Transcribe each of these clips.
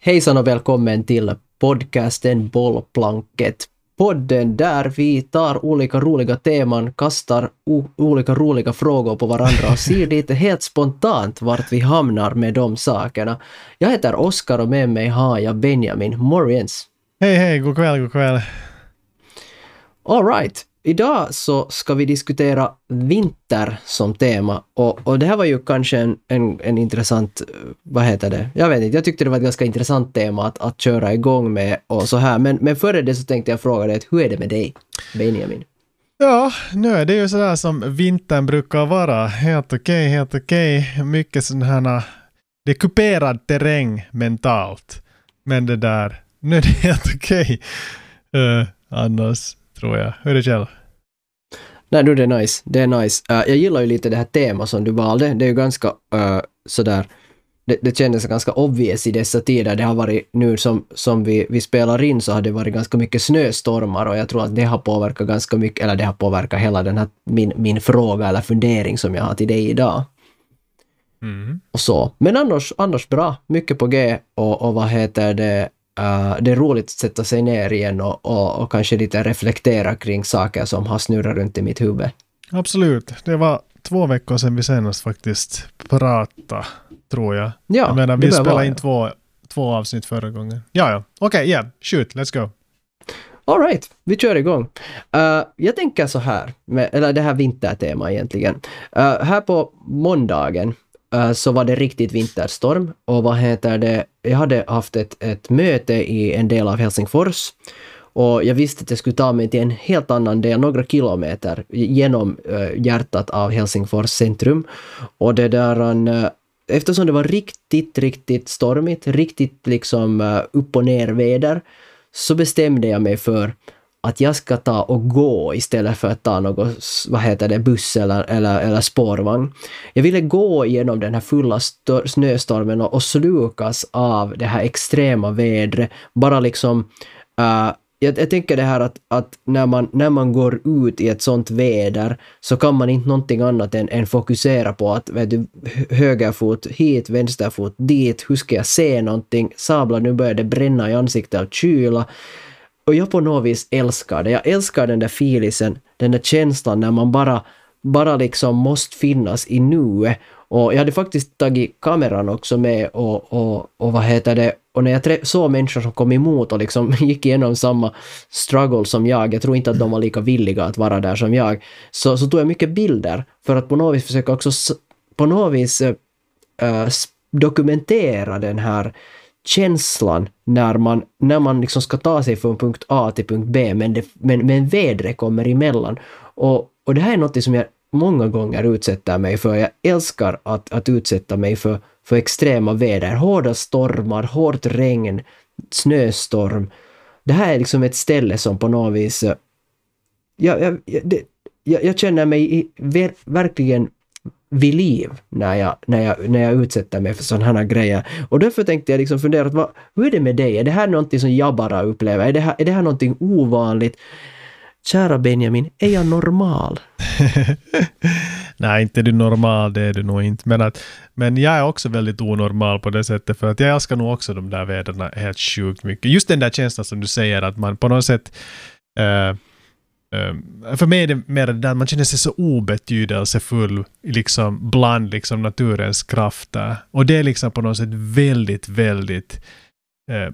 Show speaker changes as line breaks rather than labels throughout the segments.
Hejsan och välkommen till podcasten Bollplanket. Podden där vi tar olika roliga teman, kastar olika roliga frågor på varandra och ser lite helt spontant vart vi hamnar med de sakerna. Jag heter Oskar och med mig har jag Benjamin Moriens.
Hej hej, god kväll, god kväll.
Alright, Idag så ska vi diskutera vinter som tema och, och det här var ju kanske en, en, en, intressant, eh, vad heter det, jag vet inte, jag tyckte det var ett ganska intressant tema att, att köra igång med och så här, men, men före det så tänkte jag fråga dig, hur är det med dig, Benjamin?
Ja, nu är det ju sådär som vintern brukar vara, helt okej, okay, helt okej, okay. mycket sån här, eh, det är kuperad terräng mentalt, men det där, nu är det helt okej. Okay. Uh, annars tror jag. Hur är det själv?
Nej, nu det är nice. Det är nice. Uh, jag gillar ju lite det här temat som du valde. Det är ju ganska uh, sådär det, det kändes ganska obvious i dessa tider. Det har varit nu som, som vi, vi spelar in så har det varit ganska mycket snöstormar och jag tror att det har påverkat ganska mycket, eller det har påverkat hela den här min, min fråga eller fundering som jag har till dig idag. Mm. Och så. Men annars, annars bra, mycket på G och, och vad heter det, Uh, det är roligt att sätta sig ner igen och, och, och, kanske lite reflektera kring saker som har snurrat runt i mitt huvud.
Absolut. Det var två veckor sedan vi senast faktiskt pratade, tror jag. Ja, jag menar, vi spelade in två, två avsnitt förra gången. Ja, ja. Okej, okay, yeah. Shoot, let's go.
Alright, vi kör igång. Uh, jag tänker så här, med, eller det här vintertema egentligen. Uh, här på måndagen Eh, så var det riktigt vinterstorm och vad heter det, jag hade haft ett, ett möte i en del av Helsingfors och jag visste att jag skulle ta mig till en helt annan del, några kilometer genom eh, hjärtat av Helsingfors centrum. Och det där, eh, eftersom det var riktigt, riktigt stormigt, riktigt liksom upp och ner väder, så bestämde jag mig för att jag ska ta och gå istället för att ta något, vad heter det, buss eller, eller, eller spårvagn. Jag ville gå igenom den här fulla snöstormen och, och slukas av det här extrema vädret, bara liksom uh, jag, jag, tänker det här att, att när, man, när man går ut i ett sånt väder så kan man inte någonting annat än, än fokusera på att vet du, högerfot hit, vänsterfot dit, hur ska jag se någonting? Sabla, nu börjar det bränna i ansiktet av kyla. Och jag på något vis älskar det. Jag älskar den där filisen, den där känslan när man bara, bara liksom måste finnas i nuet. Och jag hade faktiskt tagit kameran också med och, och, och vad heter det, och när jag såg människor som kom emot och liksom gick igenom samma struggle som jag, jag tror inte att de var lika villiga att vara där som jag, så, så tog jag mycket bilder för att på något vis försöka också på något vis äh, dokumentera den här känslan när man, när man liksom ska ta sig från punkt A till punkt B men, det, men, men vädret kommer emellan. Och, och det här är något som jag många gånger utsätter mig för. Jag älskar att, att utsätta mig för, för extrema väder, hårda stormar, hårt regn, snöstorm. Det här är liksom ett ställe som på något vis... Eh, jag, jag, det, jag, jag känner mig i, ver, verkligen vid liv när jag, när jag, när jag utsätter mig för sådana här grejer. Och därför tänkte jag liksom fundera, vad, hur är det med dig? Är det här någonting som jag bara upplever? Är det här, är det här någonting ovanligt? Kära Benjamin, är jag normal?
Nej, inte är du normal, det är du nog inte. Men, att, men jag är också väldigt onormal på det sättet, för att jag älskar nog också de där väderna helt sjukt mycket. Just den där känslan som du säger, att man på något sätt eh, Ehm, för mig är det mer det där man känner sig så obetydelsefull liksom bland liksom naturens krafter. Och det är liksom på något sätt väldigt, väldigt Eh,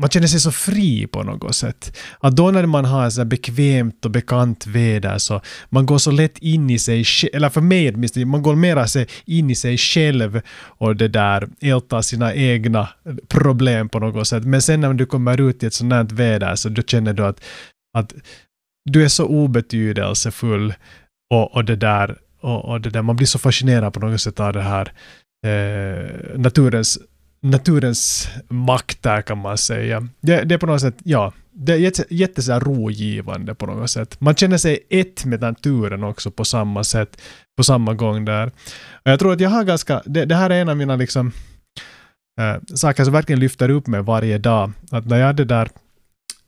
man känner sig så fri på något sätt. Att då när man har så bekvämt och bekant väder så man går så lätt in i sig själv, eller för mig åtminstone, man går mera in i sig själv och det där ältar sina egna problem på något sätt. Men sen när du kommer ut i ett sånt här väder så då känner du att, att du är så obetydelsefull och, och det där och, och, det där, man blir så fascinerad på något sätt av det här eh, naturens, naturens makt där kan man säga. Det, det är på något sätt, ja, det är jätte, jätte så rogivande på något sätt. Man känner sig ett med naturen också på samma sätt, på samma gång där. Och jag tror att jag har ganska, det, det här är en av mina liksom, äh, saker som verkligen lyfter upp mig varje dag. Att när jag är det där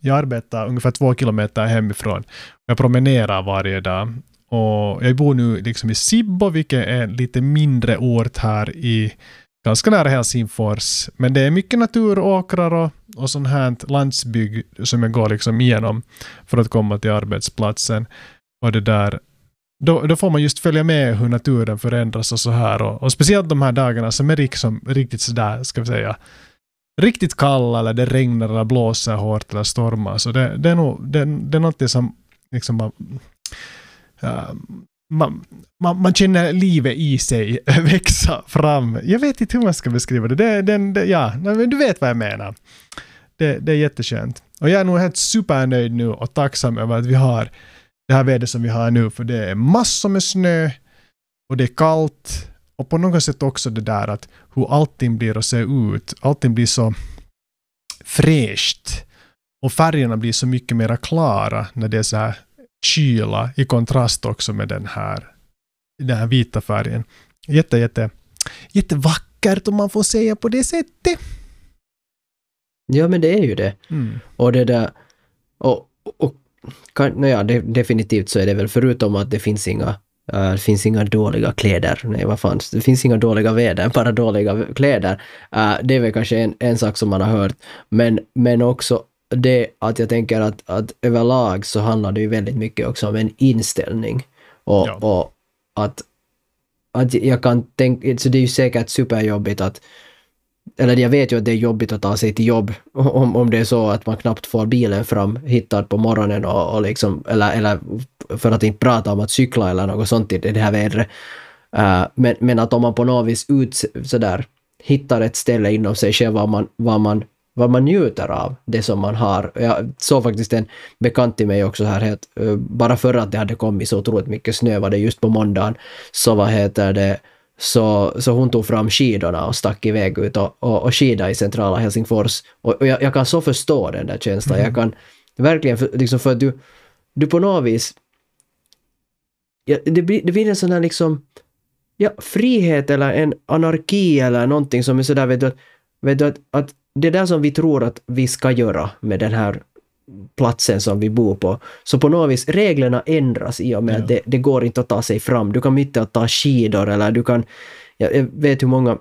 jag arbetar ungefär två kilometer hemifrån. Jag promenerar varje dag. Och jag bor nu liksom i Sibbo, vilket är en lite mindre ort här i ganska nära Helsingfors. Men det är mycket naturåkrar och, och sånt här landsbygd som jag går liksom igenom för att komma till arbetsplatsen. Och det där, då, då får man just följa med hur naturen förändras och så här. Och, och speciellt de här dagarna som är liksom, riktigt sådär, ska vi säga, riktigt kalla eller det regnar eller blåser hårt eller stormar. Så det, det är nog det, det är någonting som liksom man, uh, man, man, man, känner livet i sig växa fram. Jag vet inte hur man ska beskriva det. det, det, det ja, du vet vad jag menar. Det, det är jätteskönt. Och jag är nog helt supernöjd nu och tacksam över att vi har det här vädret som vi har nu, för det är massor med snö och det är kallt och på något sätt också det där att hur allting blir att se ut. Allting blir så fräscht och färgerna blir så mycket mer klara när det är så här kyla i kontrast också med den här, den här vita färgen. Jätte, jätte, jättevackert om man får säga på det sättet.
Ja, men det är ju det.
Mm.
Och det där... Och, och kan, naja, det, definitivt så är det väl förutom att det finns inga uh, det finns inga dåliga kläder. Nej, vad fan, det finns inga dåliga väder, bara dåliga kläder. Uh, det är väl kanske en, en sak som man har hört. Men, men också det att jag tänker att, att överlag så handlar det ju väldigt mycket också om en inställning. Och, ja. och att, att jag kan tänka, så det är ju säkert superjobbigt att eller jag vet ju att det är jobbigt att ta sig till jobb om, om det är så att man knappt får bilen fram hittad på morgonen och, och liksom, eller, eller för att inte prata om att cykla eller något sånt i det här vädret. Uh, men, men att om man på något vis ut, sådär, hittar ett ställe inom sig själv var man, var man vad man njuter av, det som man har. Jag såg faktiskt en bekant till mig också här, het, eh, bara för att det hade kommit så otroligt mycket snö var det just på måndagen, så vad heter det, så, så hon tog fram skidorna och stack iväg ut och, och, och skida i centrala Helsingfors. Och, och jag, jag, kan så förstå den där känslan. Mm. Jag kan verkligen, för, liksom för att du, du på något vis, ja, det, blir, det blir en sån här liksom, ja, frihet eller en anarki eller någonting som är sådär, vet du, vet du att, att det där som vi tror att vi ska göra med den här platsen som vi bor på. Så på något vis, reglerna ändras i och med ja. att det, det, går inte att ta sig fram. Du kan inte att ta skidor eller du kan... Jag vet hur många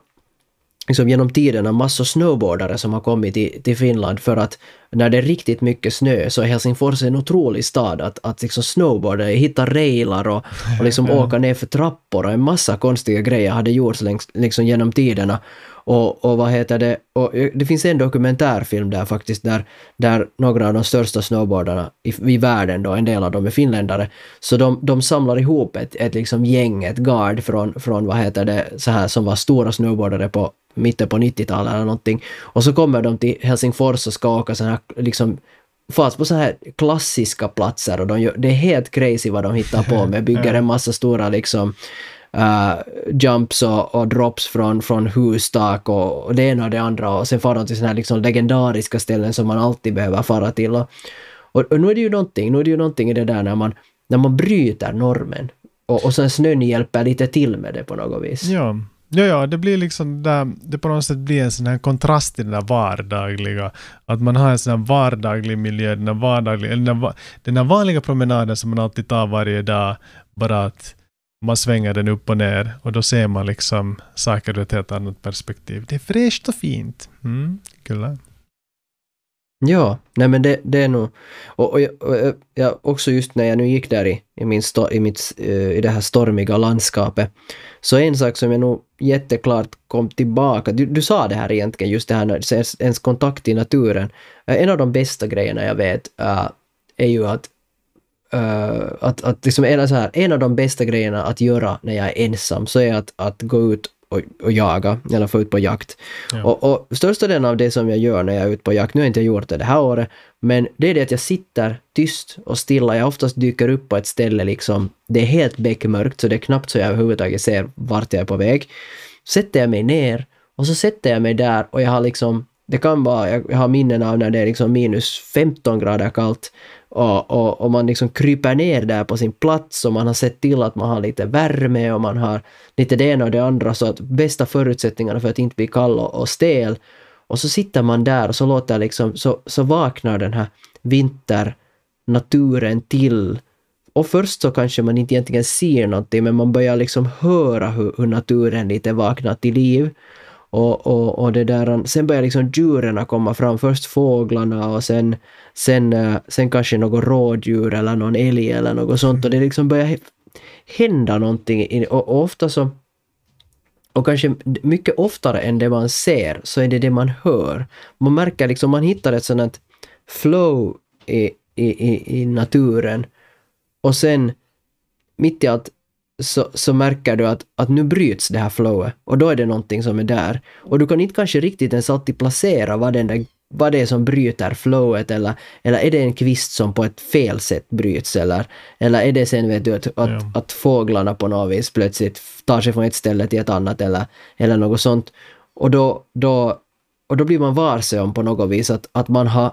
liksom genom tiderna massor snowboardare som har kommit till, till Finland för att när det är riktigt mycket snö så är Helsingfors en otrolig stad att, att liksom snowboarda, hitta railar och, och liksom åka ner för trappor och en massa konstiga grejer hade gjorts längs, liksom genom tiderna. Och, och vad heter det, och det finns en dokumentärfilm där faktiskt där, där några av de största snowboardarna i, i världen då, en del av dem är finländare, så de, de samlar ihop ett, ett liksom gäng, ett guard från, från vad heter det, så här som var stora snowboardare på mitten på 90-talet eller någonting. Och så kommer de till Helsingfors och ska åka sådana här liksom fast på så här klassiska platser och de gör, det är helt crazy vad de hittar på med. Bygger en massa stora liksom uh, jumps och, och, drops från, från hustak och, och det ena och det andra och sen far de till sådana här liksom legendariska ställen som man alltid behöver fara till. Och, och, och, nu är det ju någonting, nu är det ju någonting i det där när man, när man bryter normen och, och sen snön hjälper lite till med det på något vis.
Ja. Ja, ja, det blir liksom där, det på något sätt blir en sån här kontrast till den där vardagliga. Att man har en sån här vardaglig miljö, den där vardagliga, eller den, där, den där vanliga promenaden som man alltid tar varje dag. Bara att man svänger den upp och ner och då ser man liksom saker ur ett helt annat perspektiv. Det är fräscht och fint. Mm, kul.
Ja, nej men det, det är nog... Och, och, och, ja, också just när jag nu gick där i, i, min sto, i, mitt, eh, i det här stormiga landskapet, så en sak som jag nog jätteklart kom tillbaka, du, du sa det här egentligen, just det här när ens, ens kontakt i naturen. Eh, en av de bästa grejerna jag vet uh, är ju att Uh, att, att liksom en, så här, en av de bästa grejerna att göra när jag är ensam så är att, att gå ut och, och jaga, eller få ut på jakt. Ja. Och, och största delen av det som jag gör när jag är ute på jakt, nu har jag inte gjort det det här året, men det är det att jag sitter tyst och stilla. Jag oftast dyker upp på ett ställe liksom, det är helt beckmörkt så det är knappt så jag överhuvudtaget ser vart jag är på väg. Sätter jag mig ner och så sätter jag mig där och jag har liksom det kan vara, jag har minnen av när det är liksom minus 15 grader kallt och, och, och, man liksom kryper ner där på sin plats och man har sett till att man har lite värme och man har lite det ena och det andra så att bästa förutsättningarna för att inte bli kall och, och stel. Och så sitter man där och så låter liksom, så, så vaknar den här vinternaturen till. Och först så kanske man inte egentligen ser någonting men man börjar liksom höra hur, hur naturen lite vaknar till liv. Och, och, och det där, um, sen börjar liksom djuren komma fram, först fåglarna och sen, sen, eh, sen kanske något rådjur eller någon älg eller något sånt. Och det liksom börjar hända någonting och, och ofta så och kanske mycket oftare än det man ser så är det det man hör. Man märker liksom, man hittar ett sådant flow i, i, i, i naturen. Och sen mitt i allt så, så märker du att, att nu bryts det här flowet och då är det någonting som är där. Och du kan inte kanske riktigt ens alltid placera vad, den där, vad det är som bryter flowet eller, eller är det en kvist som på ett fel sätt bryts eller, eller är det sen vet du att, att, ja. att fåglarna på något vis plötsligt tar sig från ett ställe till ett annat eller, eller något sånt. Och då, då, och då blir man varse om på något vis att, att man har,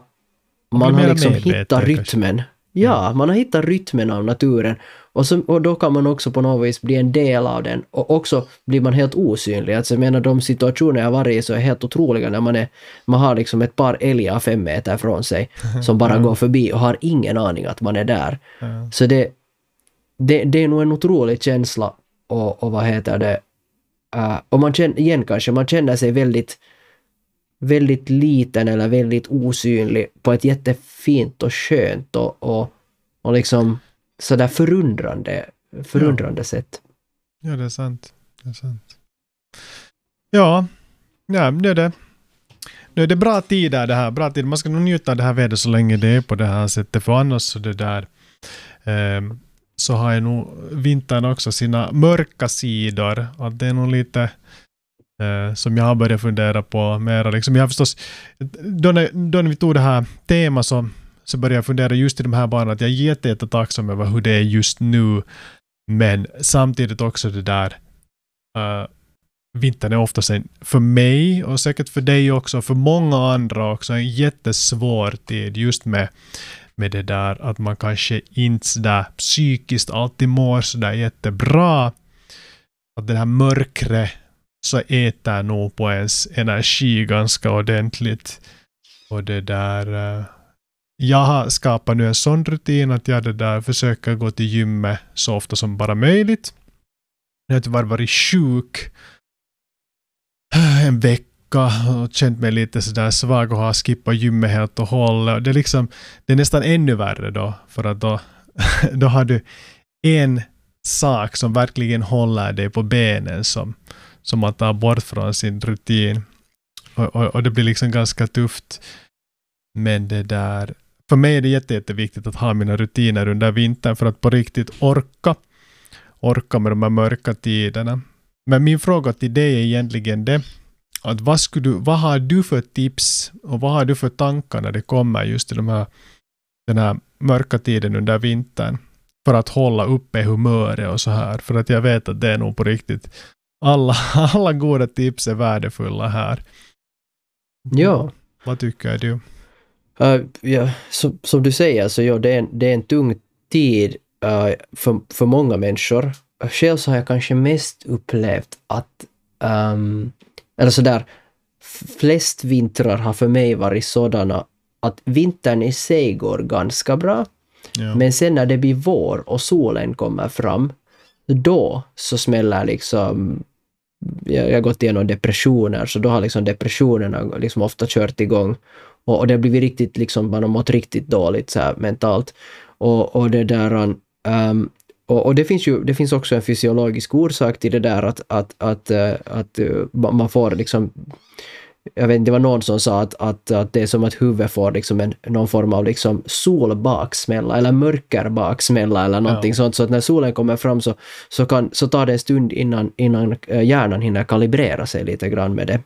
man har liksom hittat rytmen. Kanske. Ja, man har hittat rytmen av naturen. Och, så, och då kan man också på något vis bli en del av den. Och också blir man helt osynlig. Alltså, jag menar de situationer jag varit i så är helt otroliga när man, är, man har liksom ett par älgar fem meter från sig som bara går förbi och har ingen aning att man är där. Så det, det, det är nog en otrolig känsla och, och vad heter det, uh, och man känner, igen kanske, man känner sig väldigt väldigt liten eller väldigt osynlig på ett jättefint och skönt och, och, och liksom sådär förundrande, förundrande
ja.
sätt.
Ja, det är sant. Det är sant. Ja, ja nu är det nu är det bra tider det här. Bra tid. Man ska nog njuta av det här vädret så länge det är på det här sättet. För annars så det där eh, så har ju nog vintern också sina mörka sidor. Att det är nog lite Eh, som jag har börjat fundera på mera. Liksom jag har förstås, då när, då när vi tog det här temat så så började jag fundera just i de här banorna att jag är jättetacksam över hur det är just nu. Men samtidigt också det där uh, vintern är oftast en, för mig och säkert för dig också, för många andra också, en jättesvår tid just med, med det där att man kanske inte sådär psykiskt alltid mår sådär jättebra. Att det här mörkret så äter nog på ens energi ganska ordentligt. Och det där uh, jag har skapat nu en sån rutin att jag det där försöker gå till gymmet så ofta som bara möjligt. Jag har tyvärr varit sjuk eh, en vecka och känt mig lite sådär svag och har skippat gymmet helt och hållet. Det är, liksom, det är nästan ännu värre då, för att då, då har du en sak som verkligen håller dig på benen som, som man tar bort från sin rutin. Och, och, och det blir liksom ganska tufft. Men det där, för mig är det jätte, jätteviktigt att ha mina rutiner under vintern för att på riktigt orka, orka med de här mörka tiderna. Men min fråga till dig är egentligen det, att vad, skulle du, vad har du för tips och vad har du för tankar när det kommer just till de här, den här mörka tiden under vintern? För att hålla uppe humöret och så här. För att jag vet att det är nog på riktigt. Alla, alla goda tips är värdefulla här.
Ja.
Vad tycker du?
Uh, ja, som, som du säger, så ja, det, är en, det är en tung tid uh, för, för många människor. Själv så har jag kanske mest upplevt att, um, eller sådär, flest vintrar har för mig varit sådana att vintern i sig går ganska bra. Ja. Men sen när det blir vår och solen kommer fram, då så smäller liksom jag, har gått igenom depressioner, så då har liksom depressionerna liksom ofta kört igång. Och, och det har blivit riktigt, liksom, man har mått riktigt dåligt så här, mentalt. Och, och det där... Um, um och, och, det finns ju det finns också en fysiologisk orsak till det där att, att, att, uh, att, eh, att man får liksom jag vet inte, det var någon som sa att, att, att det är som att huvudet får liksom en, någon form av liksom solbaksmälla eller mörkerbaksmälla eller någonting ja. sånt. Så att när solen kommer fram så, så, kan, så tar det en stund innan, innan eh, hjärnan hinner kalibrera sig lite grann med det.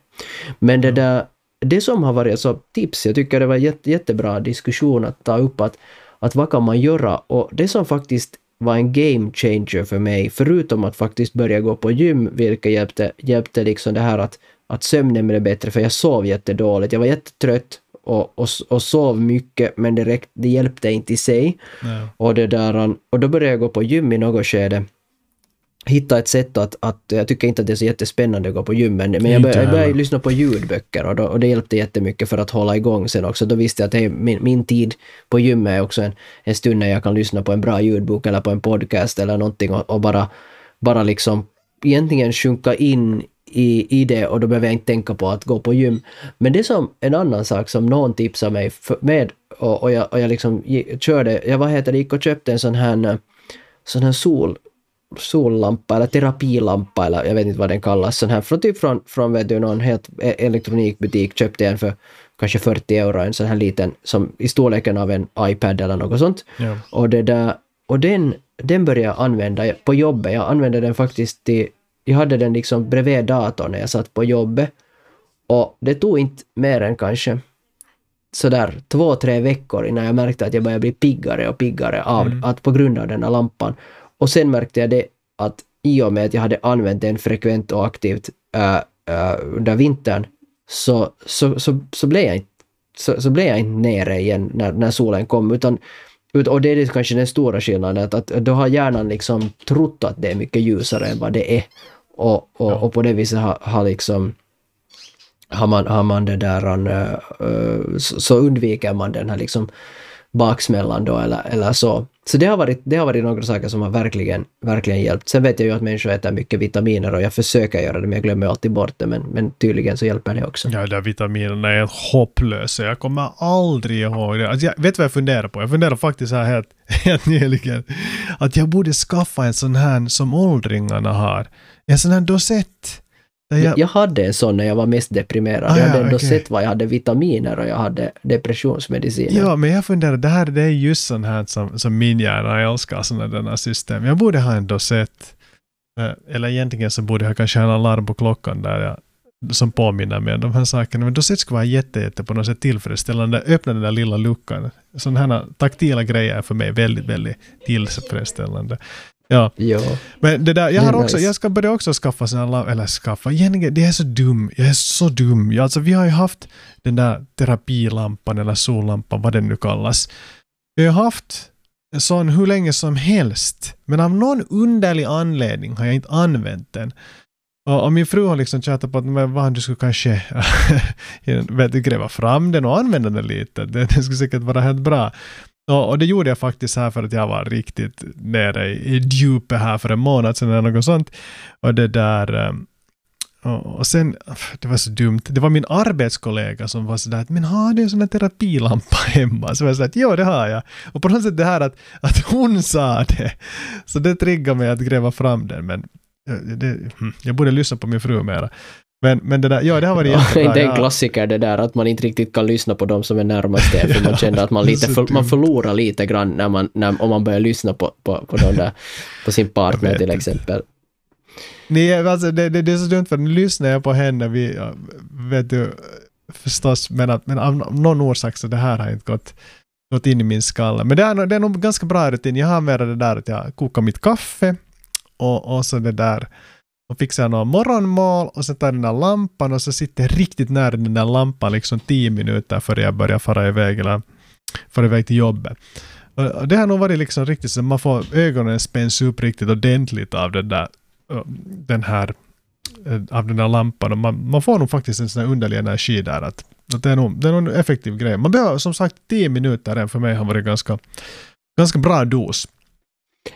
Men det där, det som har varit så tips, jag tycker det var jätte, jättebra diskussion att ta upp att, att vad kan man göra och det som faktiskt var en game changer för mig, förutom att faktiskt börja gå på gym, vilket hjälpte, hjälpte liksom det här att, att sömnen blev bättre, för jag sov jättedåligt. Jag var jättetrött och, och, och sov mycket, men det, räck, det hjälpte inte i sig.
Ja.
Och, det där, och då började jag gå på gym i något skede hitta ett sätt att, att, jag tycker inte att det är så jättespännande att gå på gymmen, men jag började, jag började lyssna på ljudböcker och, då, och det hjälpte jättemycket för att hålla igång sen också. Då visste jag att hey, min, min tid på gymmet är också en, en stund när jag kan lyssna på en bra ljudbok eller på en podcast eller någonting och, och bara, bara liksom egentligen sjunka in i, i det och då behöver jag inte tänka på att gå på gym. Men det som en annan sak som någon tipsade mig för, med och, och, jag, och jag liksom körde, jag vad heter det, gick och köpte en sån här, sån här sol, sollampa eller terapilampa eller jag vet inte vad den kallas, sån här från typ från, från vet du, någon helt e- elektronikbutik köpte jag en för kanske 40 euro, en sån här liten som i storleken av en iPad eller något sånt.
Ja.
Och det där, och den, den började jag använda på jobbet. Jag använde den faktiskt till, jag hade den liksom bredvid datorn när jag satt på jobbet. Och det tog inte mer än kanske sådär två, tre veckor innan jag märkte att jag började bli piggare och piggare av
Mm.
att på grund av den här lampan. Och sen märkte jag det att i och med att jag hade använt den frekvent och aktivt äh, äh, under vintern så, så, så, så, blev jag inte, så, så blev jag inte nere igen när, när solen kom. Utan, ut- och det är kanske den stora skillnaden, att, att då har hjärnan liksom trott att det är mycket ljusare än vad det är. Och, och,
Ja.
och på det viset har, har liksom har man, har man det där, så, så undviker man den här liksom baksmällan då eller, eller så. Så det har, varit, det har varit några saker som har verkligen, verkligen hjälpt. Sen vet jag ju att människor äter mycket vitaminer och jag försöker göra det men jag glömmer alltid bort det men, men tydligen så hjälper det också.
Ja, de där vitaminerna är hopplösa. Jag kommer aldrig ihåg det. Alltså, jag vet vad jag funderar på? Jag funderar faktiskt här helt, helt nyligen. Att jag borde skaffa en sån här som åldringarna har. En sån här dosett.
Jag,
jag,
hade en sån när jag var mest deprimerad.
Ah,
jag hade
ja,
ändå
okej.
sett vad jag hade vitaminer och jag hade depressionsmediciner.
ja, men jag funderar, det här det är just sån här som, som min hjärna älskar, såna där system. Jag borde ha en dosett. Eh, Eller egentligen så borde jag kanske ha en alarm på klockan där jag, som påminner mig om de här sakerna. Men dosett skulle vara jätte, jätte på något sätt tillfredsställande. Öppna den där lilla luckan. Sådana här taktila grejer är för mig väldigt, väldigt tillfredsställande. Ja,
Jo.
men det där, jag har också, jag ska börja också skaffa såna eller skaffa, egentligen, det är så dum, jag är så dum. Jag, alltså vi har ju haft den där terapilampan eller sollampan, vad den nu kallas. Vi har haft en sån hur länge som helst, men av någon underlig anledning har jag inte använt den. Och, min fru har liksom tjatat på att men vad, du skulle kanske vet gräva fram den och använda den lite. Det skulle säkert vara helt bra. Och, och det gjorde jag faktiskt här för att jag var riktigt nere i, i djupet här för en månad sedan eller något sånt. Och det där... Ehm, och, sen, det var så dumt, det var min arbetskollega som var sådär att men har du en sån här terapilampa hemma? Så jag sa att jo det har jag. Och på något sätt det här att, att hon sa det, så det triggade mig att gräva fram den. Men eh, det, hm, jag borde lyssna på min fru mera. Men, men det där, ja det har varit jättebra.
det är en klassiker det där att man inte riktigt kan lyssna på dem som är närmast en, för man känner att man, lite för, man förlorar lite grann när man, när, om man börjar lyssna på, på, på, där, på sin partner till exempel.
Nej, alltså det, det, det är så dumt för nu lyssnar jag på henne, vi, vet du, förstås, men, att, men av någon orsak så det här har inte gått, gått in i min skalle. Men det är, det är nog ganska bra rutin. Jag har med det där att jag kokar mitt kaffe och, och så det där och fixar några morgonmål och sen tar jag den där lampan och så sitter jag riktigt nära den där lampan liksom tio minuter före jag börjar fara iväg eller fara iväg till jobbet. Och det har nog varit liksom riktigt så man får ögonen spänns upp riktigt ordentligt av den där den här av den där lampan och man, man får nog faktiskt en sån här underlig energi där att, att det, är nog, det är nog en effektiv grej. Man behöver som sagt tio minuter än för mig har varit ganska, ganska bra dos.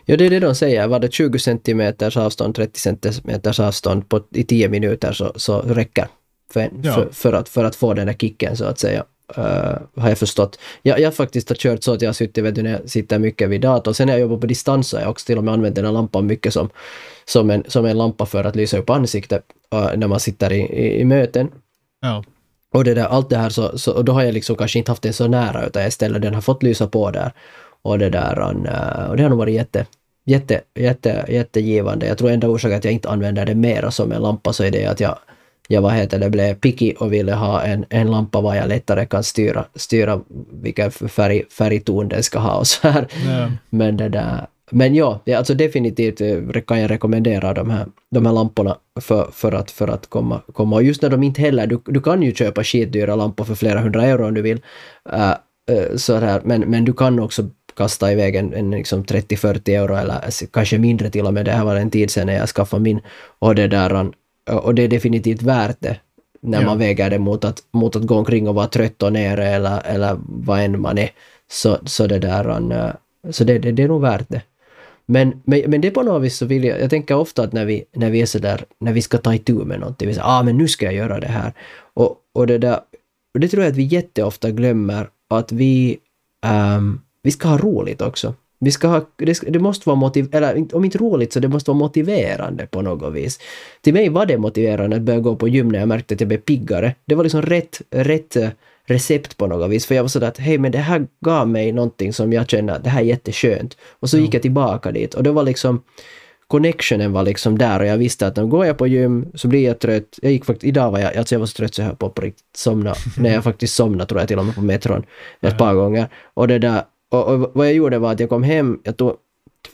Ja, det är det de säger. Var det 20 centimeters avstånd, 30 centimeters avstånd på, i 10 minuter så, så räcker för, en,
Ja.
för, för, att, för att få den där kicken så att säga. Uh, har jag förstått. Jag, jag faktiskt har kört så att jag har suttit, vet du, när jag sitter mycket vid datorn. Sen när jag jobbar på distans så har jag också till och med använt den här lampan mycket som, som, en, som en lampa för att lysa upp ansiktet uh, när man sitter i, i, i möten.
Ja.
Och det där, allt det här så, så och då har jag liksom kanske inte haft den så nära utan jag istället den har fått lysa på där. Och det där, uh, och det har nog varit jätte, jätte, jätte, jättegivande. Jag tror enda orsaken att jag inte använder det mera som en lampa så är det att jag, jag vad heter det, blev picky och ville ha en, en lampa var jag lättare kan styra, styra vilken färg, färgton den ska ha och så här.
Ja.
Men det där, men ja, alltså definitivt eh, kan jag rekommendera de här, de här lamporna för, för att, för att komma, komma. Och just när de inte heller, du, du kan ju köpa skitdyra lampor för flera hundra euro om du vill. Uh, uh, så här, men, men du kan också kasta iväg en, en liksom 30-40 euro eller kanske mindre till och med. Det här var en tid sedan när jag skaffade min. Och det, där, och det är definitivt värt det när
Ja.
man väger det mot att, mot att gå omkring och vara trött och nere eller, eller vad än man är. Så, så det där, så det, det, det är nog värt det. Men, men, men det på något vis så vill jag, jag tänker ofta att när vi, när vi är sådär, när vi ska ta itu med någonting, vi säger ah men nu ska jag göra det här. Och, och det där, och det tror jag att vi jätteofta glömmer, att vi, um, vi ska ha roligt också. Vi ska ha, det, det måste vara motiv, eller om inte roligt så det måste vara motiverande på något vis. Till mig var det motiverande att börja gå på gym när jag märkte att jag blev piggare. Det var liksom rätt, rätt eh, recept på något vis. För jag var sådär att hej men det här gav mig någonting som jag kände att det här är jätteskönt. Och så gick jag tillbaka dit och det var liksom connectionen var liksom där och jag visste att om går jag på gym så blir jag trött. Jag gick faktiskt, idag var jag, alltså jag var så trött så jag höll på att riktigt somna. när jag faktiskt somnade tror jag till och med på metron ett par gånger. Och det där, och, och, vad jag gjorde var att jag kom hem, jag tog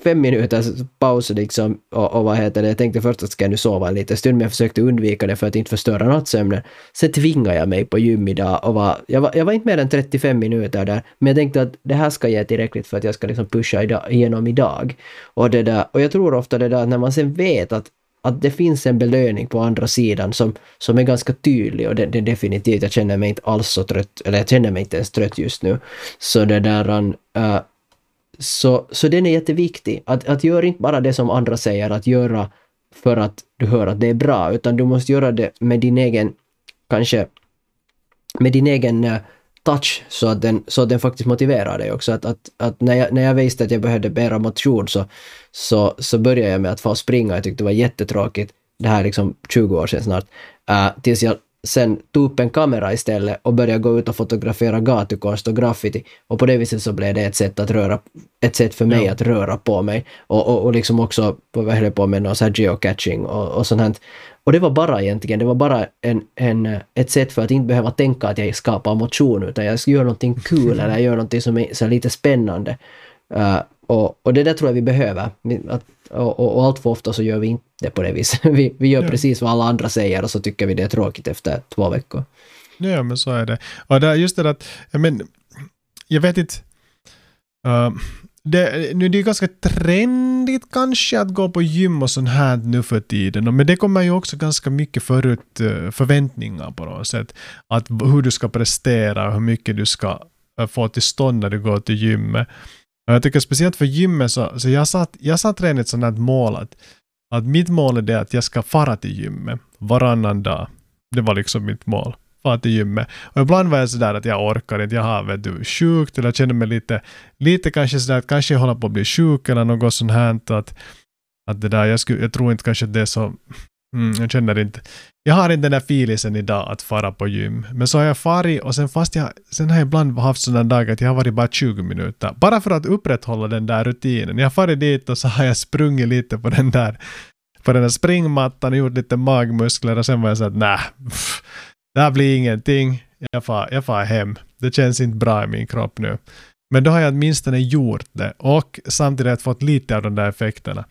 fem minuters paus liksom och, och vad heter det, jag tänkte först att ska jag nu sova en liten stund men jag försökte undvika det för att inte förstöra nattsömnen. Sen tvingade jag mig på gym idag och var, jag var, jag var inte mer än 35 minuter där men jag tänkte att det här ska ge tillräckligt för att jag ska liksom pusha idag, igenom idag. Och det där, och jag tror ofta det där att när man sen vet att att det finns en belöning på andra sidan som, som är ganska tydlig och det, det definitivt, jag känner mig inte alls så trött, eller jag känner mig inte ens trött just nu. Så det där, uh, så, så den är jätteviktig. Att, att göra inte bara det som andra säger, att göra för att du hör att det är bra, utan du måste göra det med din egen, kanske, med din egen uh, touch så att den, så att den faktiskt motiverar dig också. Att, att, att när, jag, när jag visste att jag behövde mera motion så, så, så började jag med att få springa. Jag tyckte det var jättetråkigt. Det här är liksom 20 år sedan snart. Uh, tills jag sen tog upp en kamera istället och började gå ut och fotografera gatukonst och graffiti. Och på det viset så blev det ett sätt att röra, ett sätt för mig ja. att röra på mig. Och, och, och liksom också, vad höll på med, någon så här geocaching och, och sånt här. Och det var bara egentligen, det var bara en, en, ett sätt för att inte behöva tänka att jag skapar motion, utan jag gör någonting kul eller jag gör någonting som är så lite spännande. Uh, och, och det där tror jag vi behöver. Att, och, och, och allt för ofta så gör vi inte på det viset. Vi, vi gör ja. precis vad alla andra säger och så tycker vi det är tråkigt efter två veckor.
Ja, men så är det. Och det, just det att, men, jag vet inte, uh, det, nu det är ganska trendigt kanske att gå på gym och sånt här nu för tiden. Men det kommer ju också ganska mycket förut uh, förväntningar på något sätt. Att hur du ska prestera och hur mycket du ska uh, få till stånd när du går till gymmet. Jag tycker speciellt för gymmet så, så jag satt, jag satt redan ett sånt här mål att, att mitt mål är det att jag ska fara till gymmet varannan dag. Det var liksom mitt mål. Fara till gymmet. Och ibland var jag sådär att jag orkar inte, jag har vet du, sjukt eller jag känner mig lite, lite kanske sådär att kanske jag håller på att bli sjuk eller något sånt här. Att, att det där, jag, skulle, jag tror inte kanske det är så Mm, jag känner inte. Jag har inte den där filisen idag att fara på gym. Men så har jag farit och sen fast jag, sen har jag ibland haft sådana dagar att jag har varit bara 20 minuter. Bara för att upprätthålla den där rutinen. Jag har farit dit och så har jag sprungit lite på den där, på den där springmattan och gjort lite magmuskler och sen var jag så att nej, det här blir ingenting. Jag far, jag far hem. Det känns inte bra i min kropp nu. Men då har jag åtminstone gjort det och samtidigt fått lite av de där effekterna.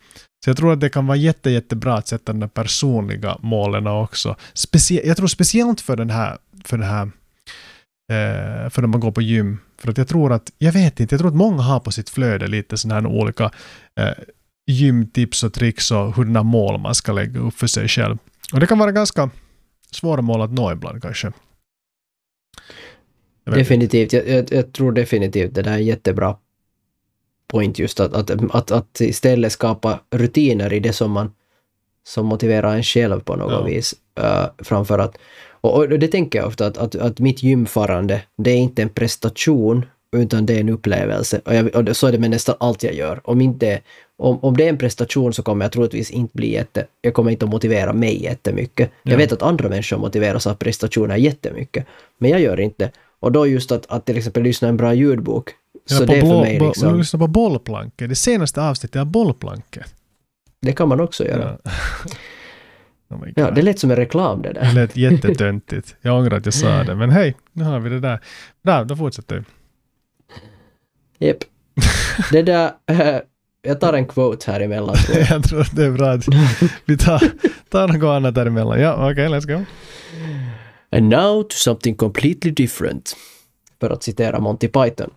Så jag tror att det kan vara jätte, jättebra att sätta de där personliga målen också. Specie jag tror speciellt för den här, för den här eh, för när man går på gym. För att jag tror att, jag vet inte, jag tror att många har på sitt flöde lite sådana här olika eh, gymtips och tricks och hurdana mål man ska lägga upp för sig själv. Och det kan vara ganska svåra mål att nå ibland kanske.
Definitivt, jag, jag, jag, tror definitivt det där är jättebra point just att, att, att, att istället skapa rutiner i det som man som motiverar en själv på något ja. vis. Uh, framför att, och, och, det tänker jag ofta att, att, att mitt gymfarande, det är inte en prestation utan det är en upplevelse. Och, jag, och så är det med nästan allt jag gör. Om, inte, om, om det är en prestation så kommer jag troligtvis inte bli jätte... Jag kommer inte att motivera mig jättemycket. Ja. Jag vet att andra människor motiveras av prestationer jättemycket. Men jag gör inte. Och då just att, att till exempel lyssna en bra ljudbok så det är för mig liksom...
Lyssna på bollplanket, det senaste avsnittet av bollplanket.
Det kan man också göra. Ja. oh ja, det lät som en reklam det där.
Det lät jättetöntigt. Jag ångrar att jag sa det, men hej, nu har vi det där. Bra, då fortsätter vi.
Japp. Det där, äh, jag tar en quote här emellan.
Tror jag. jag tror att det är bra att vi tar, tar något annat här emellan. Ja, okej, okay, let's go.
And now to something completely different. För att citera Monty Python.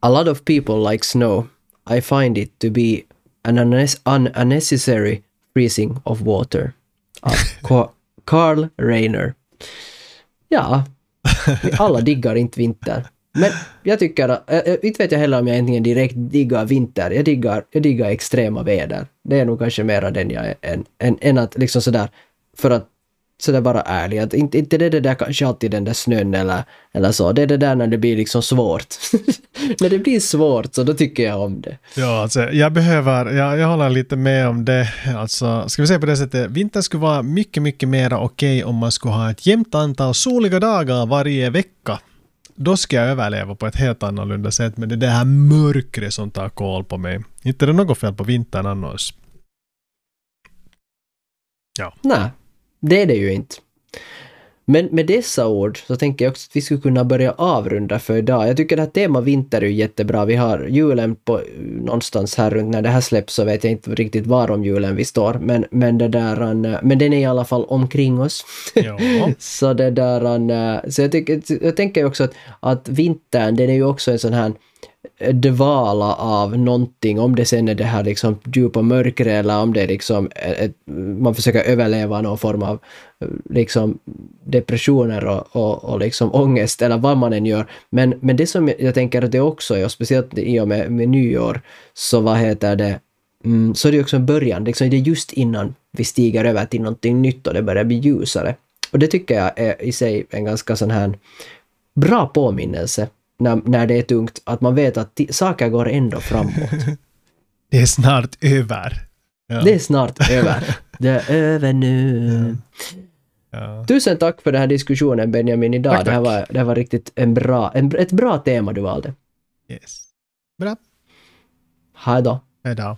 A lot of people like snow. I find it to be an unnecessary freezing of water. Av Carl Reiner. Ja, alla diggar inte vinter. Men jag tycker att, äh, inte vet jag heller om jag egentligen direkt diggar vinter. Jag diggar, jag diggar extrema väder. Det är nog kanske mera den jag är än, än, än att liksom sådär, för att sådär bara ärlig. Att inte, inte det, det där kanske alltid den där snön eller, eller så. Det är det där när det blir liksom svårt. när det blir svårt så då tycker jag om det.
Ja, alltså jag behöver, jag, jag håller lite med om det. Alltså, ska vi säga på det sättet, vintern skulle vara mycket, mycket mera okej om man skulle ha ett jämnt antal soliga dagar varje vecka. Då ska jag överleva på ett helt annorlunda sätt, men det är det här mörkret som tar koll på mig. Inte är det något fel på vintern annars. Ja.
Nej, det är det ju inte. Men med dessa ord så tänker jag också att vi skulle kunna börja avrunda för idag. Jag tycker det här tema vinter är jättebra. Vi har julen på någonstans här runt när det här släpps så vet jag inte riktigt var om julen vi står. Men, men det där, men den är i alla fall omkring oss.
Ja.
så det där, så jag, tycker, jag tänker också att, att vintern den är ju också en sån här dvala av någonting, om det sen är det här liksom djupa mörkret eller om det är liksom eh, ett, man försöker överleva någon form av eh, liksom depressioner och, och, och liksom ångest eller vad man än gör. Men, men det som jag tänker att det också är, och speciellt i och med, med nyår, så vad heter det, mm, så är det också en början, liksom det är just innan vi stiger över till någonting nytt och det börjar bli ljusare. Och det tycker jag är i sig en ganska sån här bra påminnelse när, när det är tungt, att man vet att saker går ändå framåt.
det är snart över.
Ja. Det är snart över. Det är över nu. Ja. Tusen tack för den här diskussionen Benjamin idag. Tack, tack. Det, här var, det här var riktigt en bra, en, ett bra tema du valde.
Yes. Bra.
Hej då.
Hej då.